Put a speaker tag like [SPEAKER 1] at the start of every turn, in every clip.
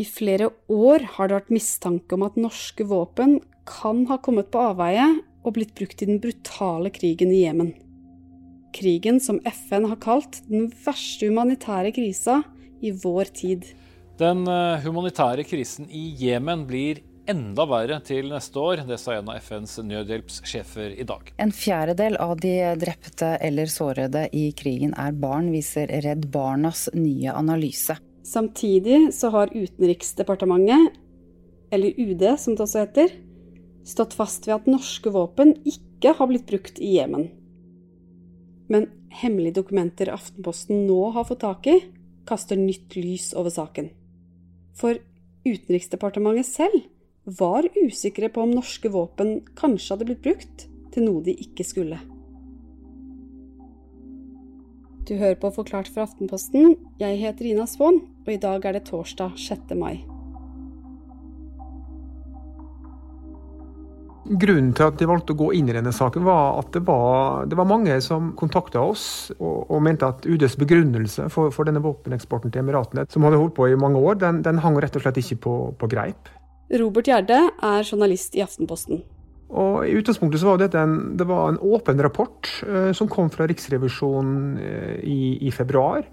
[SPEAKER 1] I flere år har det vært mistanke om at norske våpen kan ha kommet på avveie og blitt brukt i den brutale krigen i Jemen. Krigen som FN har kalt den verste humanitære krisa i vår tid.
[SPEAKER 2] Den eh, humanitære krisen i Jemen blir enda verre til neste år. Det sa en av FNs nødhjelpssjefer i dag.
[SPEAKER 3] En fjerdedel av de drepte eller sårede i krigen er barn, viser Redd Barnas nye analyse.
[SPEAKER 1] Samtidig så har Utenriksdepartementet, eller UD som det også heter, stått fast ved at norske våpen ikke har blitt brukt i Jemen. Men hemmelige dokumenter Aftenposten nå har fått tak i, kaster nytt lys over saken. For Utenriksdepartementet selv var usikre på om norske våpen kanskje hadde blitt brukt til noe de ikke skulle. Du hører på Forklart fra Aftenposten. Jeg heter Ina Svaan, og i dag er det torsdag 6. mai.
[SPEAKER 4] Grunnen til at de valgte å gå inn i denne saken, var at det var, det var mange som kontakta oss og, og, mente at UDs begrunnelse for, for, denne våpeneksporten til Emiratene, som hadde holdt på i mange år, den, den hang rett og slett ikke på, på greip.
[SPEAKER 1] Robert Gjerde er journalist i Aftenposten.
[SPEAKER 4] Og I utgangspunktet så var dette en, det var en åpen rapport eh, som kom fra Riksrevisjonen eh, i, i, februar.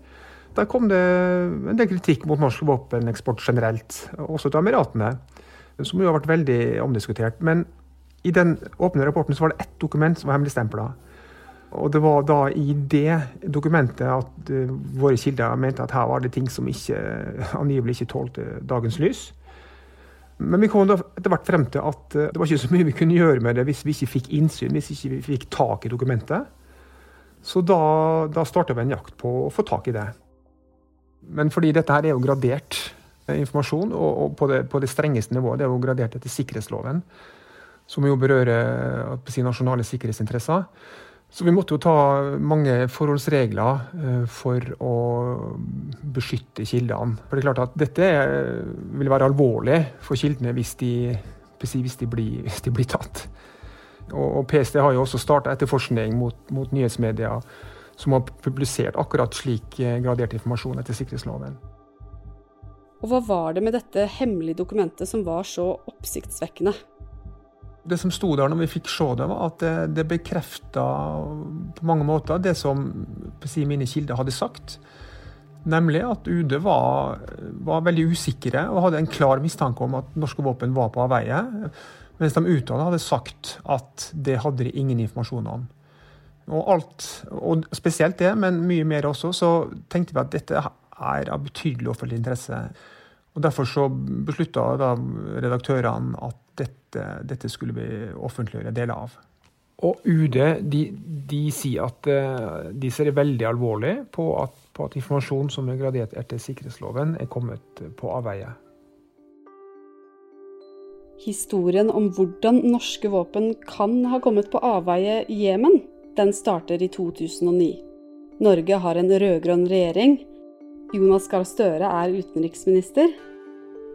[SPEAKER 4] Der kom det en del kritikk mot norsk våpeneksport generelt, også til Emiratene. Som jo har vært veldig omdiskutert. Men i den åpne rapporten så var det ett dokument som var hemmeligstempla. Og det var da i det dokumentet at uh, våre kilder mente at her var det ting som ikke, angivelig ikke tålte dagens lys. Men vi kom da etter hvert frem til at eh, det var ikke så mye vi kunne gjøre med det hvis vi ikke fikk innsyn, hvis vi ikke fikk tak i dokumentet. Så da, da starta vi en jakt på å få tak i det. Men fordi dette her er jo gradert eh, informasjon, og, og på, det, på, det, strengeste nivået, det er jo gradert etter sikkerhetsloven, som jo berører si, nasjonale sikkerhetsinteresser. Så vi måtte jo ta mange forholdsregler eh, for å beskytte kildene. For det er klart at dette vil være alvorlig for kildene hvis de, hvis de, blir, hvis de blir, tatt. Og PST har jo også starta etterforskning mot, mot nyhetsmedia som har publisert akkurat slik eh, gradert informasjon etter sikkerhetsloven.
[SPEAKER 1] Og hva var det med dette hemmelige dokumentet som var så oppsiktsvekkende?
[SPEAKER 4] Det som sto der når vi fikk se det, var at det, det bekrefta på mange måter det som si, mine kilder hadde sagt. Nemlig at UD var, var, veldig usikre og hadde en klar mistanke om at norske våpen var på avveie. Mens de utad hadde sagt at det hadde de ingen informasjon om. Og, alt, og spesielt det, men mye mer også, så tenkte vi at dette er av betydelig offentlig interesse. Og Derfor så beslutta redaktørene at dette, dette, skulle vi offentliggjøre deler av. Og UD de, de sier at eh, de ser veldig alvorlig på at, på at informasjon som er gradert etter sikkerhetsloven, er kommet på avveie.
[SPEAKER 1] Historien om hvordan norske våpen kan ha kommet på avveie i Jemen, den starter i 2009. Norge har en rød-grønn regjering. Jonas Gahr Støre er utenriksminister,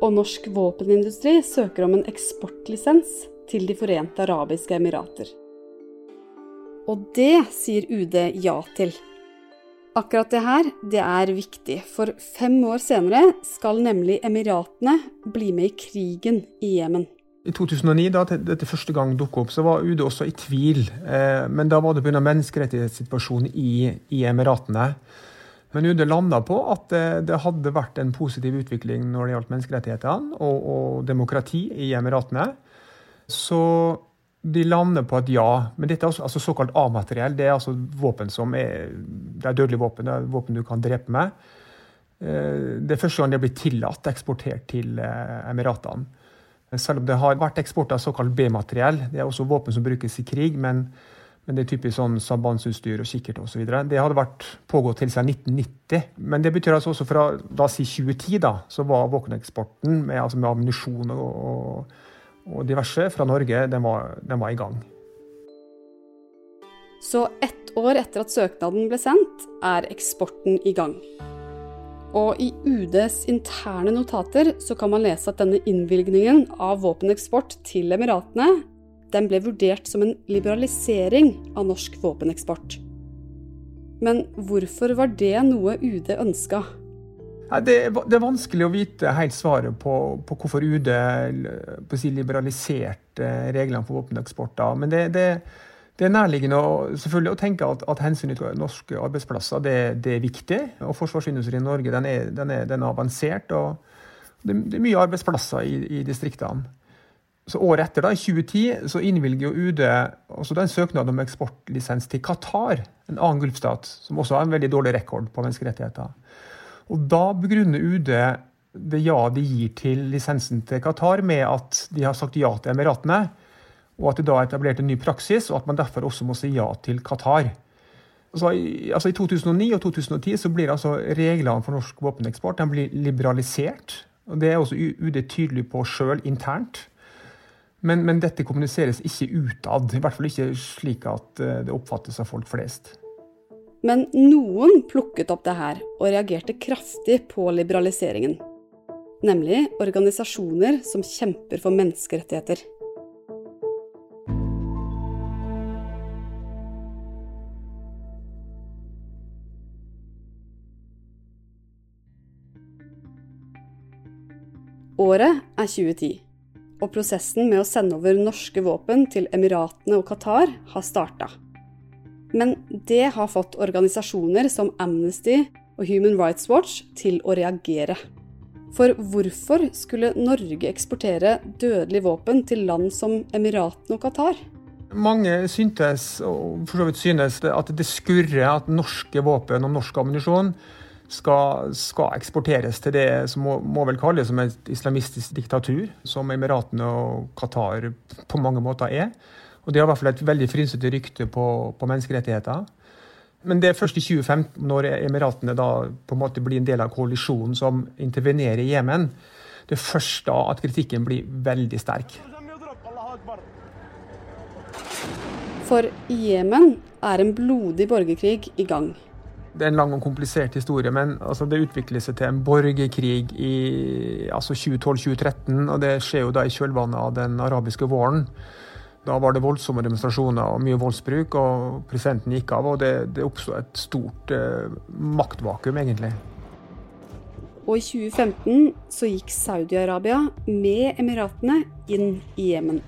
[SPEAKER 1] og norsk våpenindustri søker om en eksportlisens til De forente arabiske emirater. Og det sier UD ja til. Akkurat det her, det er viktig, for fem år senere skal nemlig Emiratene bli med i krigen i Jemen.
[SPEAKER 4] I 2009, da dette første gang dukket opp, så var UD også i tvil. Eh, men da var det pga. menneskerettighetssituasjonen i, i Emiratene. Men UD landa på at det, det, hadde vært en positiv utvikling når det gjaldt menneskerettighetene og, og demokrati i Emiratene. Så de lander på at ja. Men dette er også, altså såkalt A-materiell. Det er altså våpen som er, det er dødelig våpen. Det er våpen du kan drepe med. Eh, det er første gang det blir tillatt eksportert til eh, Emiratene. Selv om det har vært eksport av såkalt B-materiell. Det er også våpen som brukes i krig. men men det er typisk sånn sambandsutstyr og kikkert osv. Det hadde vært pågått til seg 1990. Men det betyr altså også fra da si 2010 da, så var våpeneksporten med, altså med ammunisjon og, og, diverse fra Norge, den var, den var i gang.
[SPEAKER 1] Så ett år etter at søknaden ble sendt, er eksporten i gang. Og i UDs interne notater så kan man lese at denne innvilgningen av våpeneksport til Emiratene den ble vurdert som en liberalisering av norsk våpeneksport. Men hvorfor var det noe UD ønska?
[SPEAKER 4] Det, det, er vanskelig å vite helt svaret på, på hvorfor UD på si, liberaliserte reglene for våpeneksport. Men det, det, det, er nærliggende å, selvfølgelig å tenke at, at hensynet til norske arbeidsplasser det, er viktig. Og forsvarsindustrien i Norge den er, den er, den er avansert. og det, er mye arbeidsplasser i, i distriktene. Så Året etter, da, i 2010, så innvilger jo UD også en søknad om eksportlisens til Qatar, en annen gulfstat, som også har en veldig dårlig rekord på menneskerettigheter. Og Da begrunner UD det ja de gir til lisensen til Qatar, med at de har sagt ja til Emiratene, og at det da er etablert en ny praksis, og at man derfor også må si ja til Qatar. Altså, altså I 2009 og 2010 så blir altså reglene for norsk våpeneksport liberalisert. og Det er også UD tydelig på sjøl internt. Men, men, dette kommuniseres ikke utad. I hvert fall ikke slik at eh, det oppfattes av folk flest.
[SPEAKER 1] Men noen plukket opp det her og reagerte kraftig på liberaliseringen. Nemlig organisasjoner som kjemper for menneskerettigheter. Året er 2010 og prosessen med å sende over norske våpen til Emiratene og Qatar har starta. Men det har fått organisasjoner som Amnesty og Human Rights Watch til å reagere. For hvorfor skulle Norge eksportere dødelige våpen til land som Emiratene og Qatar?
[SPEAKER 4] Mange syntes, og for så vidt synes, at det skurrer at norske våpen og norsk ammunisjon skal, skal, eksporteres til det som må, må vel kalles som et islamistisk diktatur, som Emiratene og Qatar på mange måter er. Og De har i hvert fall et veldig frynsete rykte på, på, menneskerettigheter. Men det er først i 2015, når Emiratene da på en måte blir en del av koalisjonen som intervenerer i Jemen, det er først da at kritikken blir veldig sterk.
[SPEAKER 1] For i Jemen er en blodig borgerkrig i gang.
[SPEAKER 4] Det er en lang og komplisert historie, men altså, det utvikler seg til en borgerkrig i altså 2012-2013. og Det skjer jo da i kjølvannet av den arabiske våren. Da var det voldsomme demonstrasjoner og mye voldsbruk, og presidenten gikk av. Og det, det oppsto et stort eh, maktvakuum, egentlig.
[SPEAKER 1] Og i 2015 så gikk Saudi-Arabia med Emiratene inn i Jemen.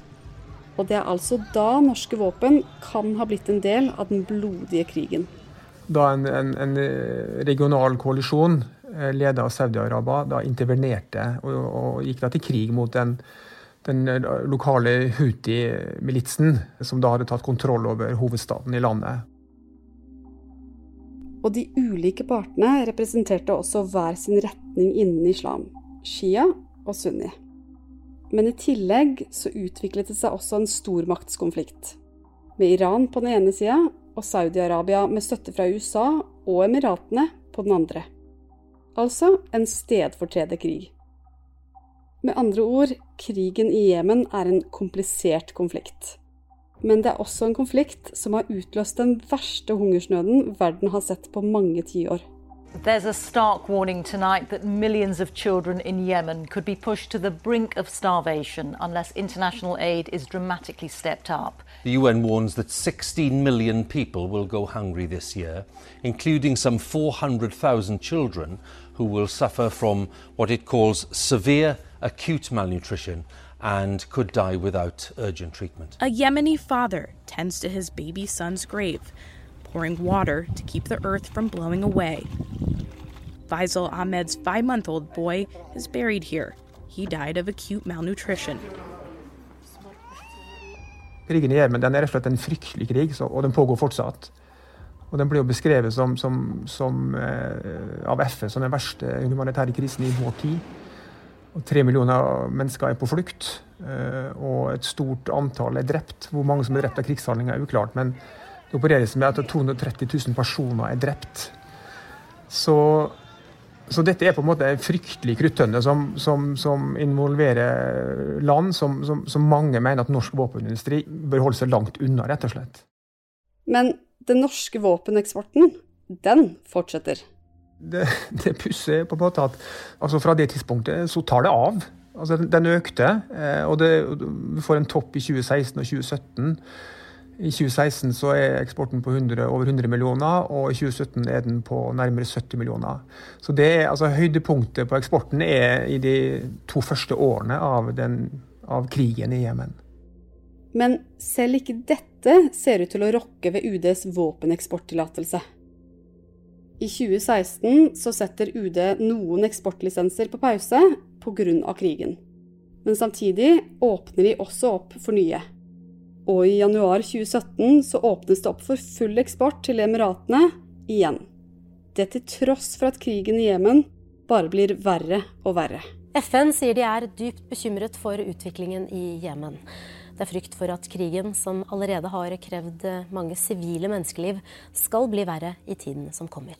[SPEAKER 1] Og det er altså da norske våpen kan ha blitt en del av den blodige krigen
[SPEAKER 4] da en, en, en regional koalisjon eh, ledet av Saudi-Arabia intervenerte og, og, gikk da til krig mot den, den eh, lokale Houthi-militsen, som da hadde tatt kontroll over hovedstaden i landet.
[SPEAKER 1] Og de ulike partene representerte også hver sin retning innen islam, shia og sunni. Men i tillegg så utviklet det seg også en stormaktskonflikt. Med Iran på den ene sida og Saudi-Arabia med støtte fra USA og Emiratene på den andre. Altså en stedfortrederkrig. Med andre ord, krigen i Jemen er en komplisert konflikt. Men det er også en konflikt som har utløst den verste hungersnøden verden har sett på mange tiår.
[SPEAKER 5] There's a stark warning tonight that millions of children in Yemen could be pushed to the brink of starvation unless international aid is dramatically stepped up.
[SPEAKER 6] The UN warns that 16 million people will go hungry this year, including some 400,000 children who will suffer from what it calls severe acute malnutrition and could die without urgent treatment.
[SPEAKER 7] A Yemeni father tends to his baby son's grave, pouring water to keep the earth from blowing away. Faisal Ahmed's five month old boy is buried here. He died of acute malnutrition.
[SPEAKER 4] Krigen i Jemen er rett og slett en fryktelig krig, og den pågår fortsatt. Og Den blir jo beskrevet som, som, som, eh, av FN som den verste humanitære krisen i vår tid. Og Tre millioner mennesker er på flukt, eh, og et stort antall er drept. Hvor mange som er drept av krigshandlinger, er uklart, men det opereres med at 230 000 personer er drept. Så så dette er på en måte en fryktelig kruttønne som, som, som, involverer land som, som, mange mener at norsk våpenindustri bør holde seg langt unna, rett og slett.
[SPEAKER 1] Men den norske våpeneksporten, den fortsetter.
[SPEAKER 4] Det, det pussige på en måte at altså fra det tidspunktet så tar det av. Altså den økte, eh, og det, vi får en topp i 2016 og 2017. I 2016 så er eksporten på 100, over 100 millioner, og i 2017 er den på nærmere 70 millioner. Så det altså, Høydepunktet på eksporten er i de to første årene av, den, av krigen i Jemen.
[SPEAKER 1] Men selv ikke dette ser ut til å rokke ved UDs våpeneksporttillatelse. I 2016 så setter UD noen eksportlisenser på pause pga. krigen. Men samtidig åpner de også opp for nye. Og i januar 2017 så åpnes det opp for full eksport til Emiratene igjen. Det til tross for at krigen i Jemen bare blir verre og verre.
[SPEAKER 8] FN sier de er dypt bekymret for utviklingen i Jemen. Det er frykt for at krigen, som allerede har krevd mange sivile menneskeliv, skal bli verre i tiden som kommer.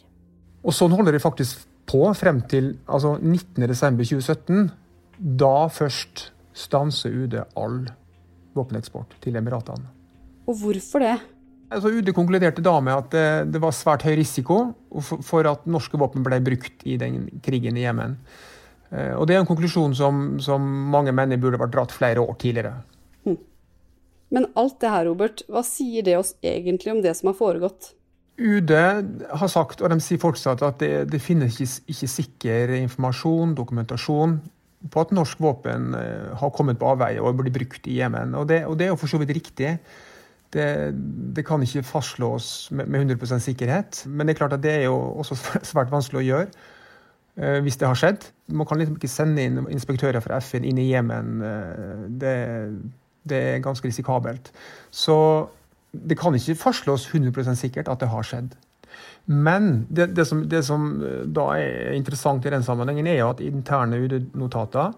[SPEAKER 4] Og sånn holder de faktisk på frem til altså 19.12.2017. Da først stanser UD all våpeneksport til Emiratene.
[SPEAKER 1] Og hvorfor det?
[SPEAKER 4] Altså, UD konkluderte da med at det, det var svært høy risiko for, for, at norske våpen ble brukt i den krigen i Jemen. Eh, og Det er en konklusjon som, som, mange mener burde vært dratt flere år tidligere. Hm.
[SPEAKER 1] Men alt det her, Robert, hva sier det oss egentlig om det som har foregått?
[SPEAKER 4] UD har sagt, og de sier fortsatt, at det, det finnes ikke, ikke sikker informasjon, dokumentasjon, på at norsk våpen eh, har kommet på avveie og blir brukt i Jemen. Og, og, det er jo for så vidt riktig. Det, det kan ikke fastslås med, med 100% sikkerhet. Men det er klart at det er jo også svært vanskelig å gjøre eh, hvis det har skjedd. Man kan liksom ikke sende inn inspektører fra FN inn i Jemen. Eh, det, det, er ganske risikabelt. Så det kan ikke fastslås 100% sikkert at det har skjedd. Men det, det, som, det, som, eh, da er interessant i den sammenhengen, er jo at interne UD-notater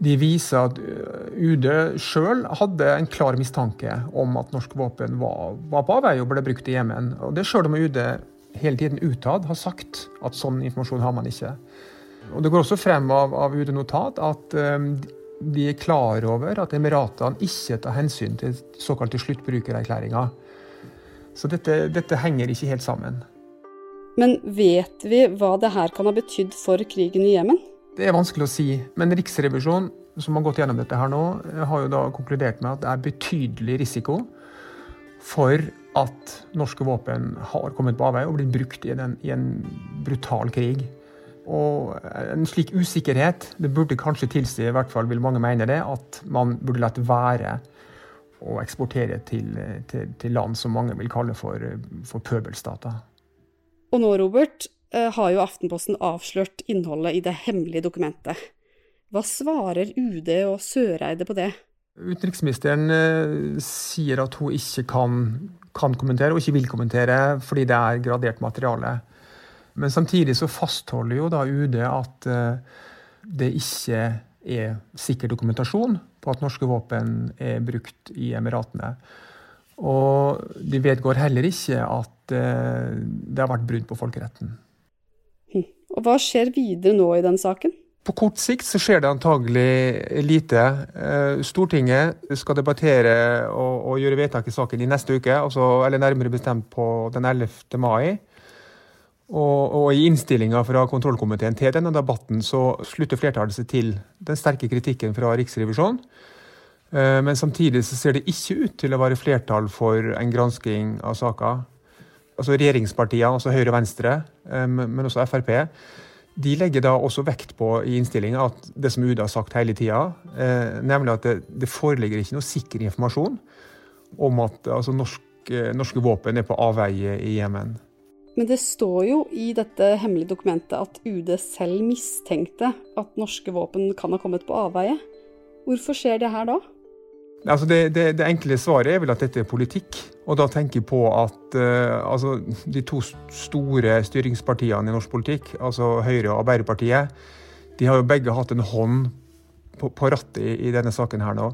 [SPEAKER 4] de viser at eh, UD sjøl hadde en klar mistanke om at norske våpen var, var på avveie og ble brukt i Jemen. Og det sjøl om UD hele tiden utad har sagt at sånn informasjon har man ikke. Og Det går også frem av, av UD-notat at um, de er klar over at Emiratene ikke tar hensyn til såkalte sluttbrukererklæringer. Så dette, dette henger ikke helt sammen.
[SPEAKER 1] Men vet vi hva det her kan ha betydd for krigen i Jemen?
[SPEAKER 4] Det er vanskelig å si, men Riksrevisjonen som har gått gjennom dette her nå, har jo da konkludert med at det er betydelig risiko for at norske våpen har kommet på avveie og blitt brukt i en, i en brutal krig. Og en slik usikkerhet det burde kanskje tilsi, i hvert fall vil mange mene det, at man burde latt være å eksportere til, til, til, land som mange vil kalle for, for pøbelstater.
[SPEAKER 1] Og nå, Robert, eh, har jo Aftenposten avslørt innholdet i det hemmelige dokumentet. Hva svarer UD og Søreide på det?
[SPEAKER 4] Utenriksministeren eh, sier at hun ikke kan, kan, kommentere, og ikke vil kommentere, fordi det er gradert materiale. Men samtidig så fastholder jo da UD at eh, det ikke er sikker dokumentasjon på at norske våpen er brukt i Emiratene. Og de vedgår heller ikke at eh, det har vært brudd på folkeretten.
[SPEAKER 1] Hm. Og Hva skjer videre nå i den saken?
[SPEAKER 4] På kort sikt så skjer det antagelig lite. Eh, Stortinget skal debattere og, og gjøre vedtak i saken i neste uke, altså, eller nærmere bestemt på den 11. mai. Og, og I innstillinga fra kontrollkomiteen til denne debatten så slutter flertallet seg til den sterke kritikken fra Riksrevisjonen. Eh, men samtidig så ser det ikke ut til å være flertall for en gransking av saka. Altså Regjeringspartiene, altså Høyre og Venstre, eh, men også Frp, de legger da også vekt på i innstillinga at det som UD har sagt hele tida, eh, nemlig at det, det, foreligger ikke noe sikker informasjon om at altså, norske, norske våpen er på avveie i Jemen.
[SPEAKER 1] Men det står jo i dette hemmelige dokumentet at UD selv mistenkte at norske våpen kan ha kommet på avveie. Hvorfor skjer det her da?
[SPEAKER 4] Altså det, det, det, enkle svaret er vel at dette er politikk. Og da tenker jeg på at uh, altså de to store styringspartiene i norsk politikk, altså Høyre og Arbeiderpartiet, de har jo begge hatt en hånd på, på rattet i, i, denne saken her nå.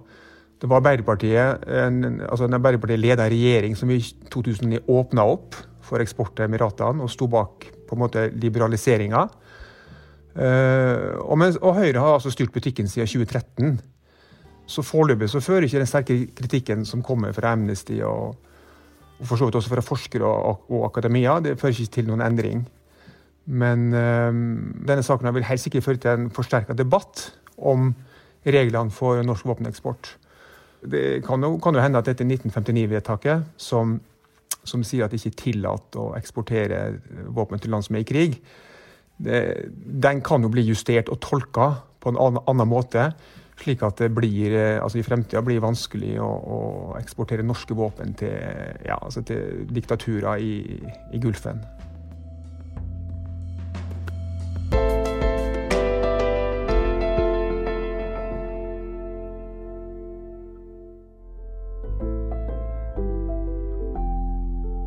[SPEAKER 4] Det var Arbeiderpartiet, en, altså en Arbeiderpartiet-leda regjering som i 2009 åpna opp for eksport til Emiratene og sto bak på en måte liberaliseringa. Uh, og, og, Høyre har altså styrt butikken siden 2013. Så foreløpig så fører ikke den sterke kritikken som kommer fra Amnesty og, og for så vidt også fra forskere og, og, akademia, det fører ikke til noen endring. Men øh, denne saken vil helt sikkert føre til en forsterka debatt om reglene for norsk våpeneksport. Det kan jo, kan jo hende at dette 1959-vedtaket, som, som, sier at det ikke er tillatt å eksportere våpen til land som er i krig, det, den kan jo bli justert og tolka på en annen, annen måte. Slik at det blir, altså i fremtida blir vanskelig å, å, eksportere norske våpen til, ja, altså til diktaturer i, i Gulfen.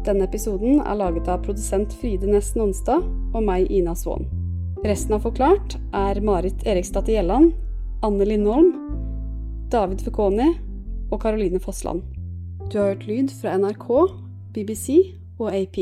[SPEAKER 1] Denne episoden er laget av produsent Fride Nesten Onsdag og meg, Ina Svaan. Resten av Forklart er Marit Eriksdatter Gjelland, Anne Lindholm, David Fekoni og Caroline Fossland. Du har hørt lyd fra NRK, BBC og AP.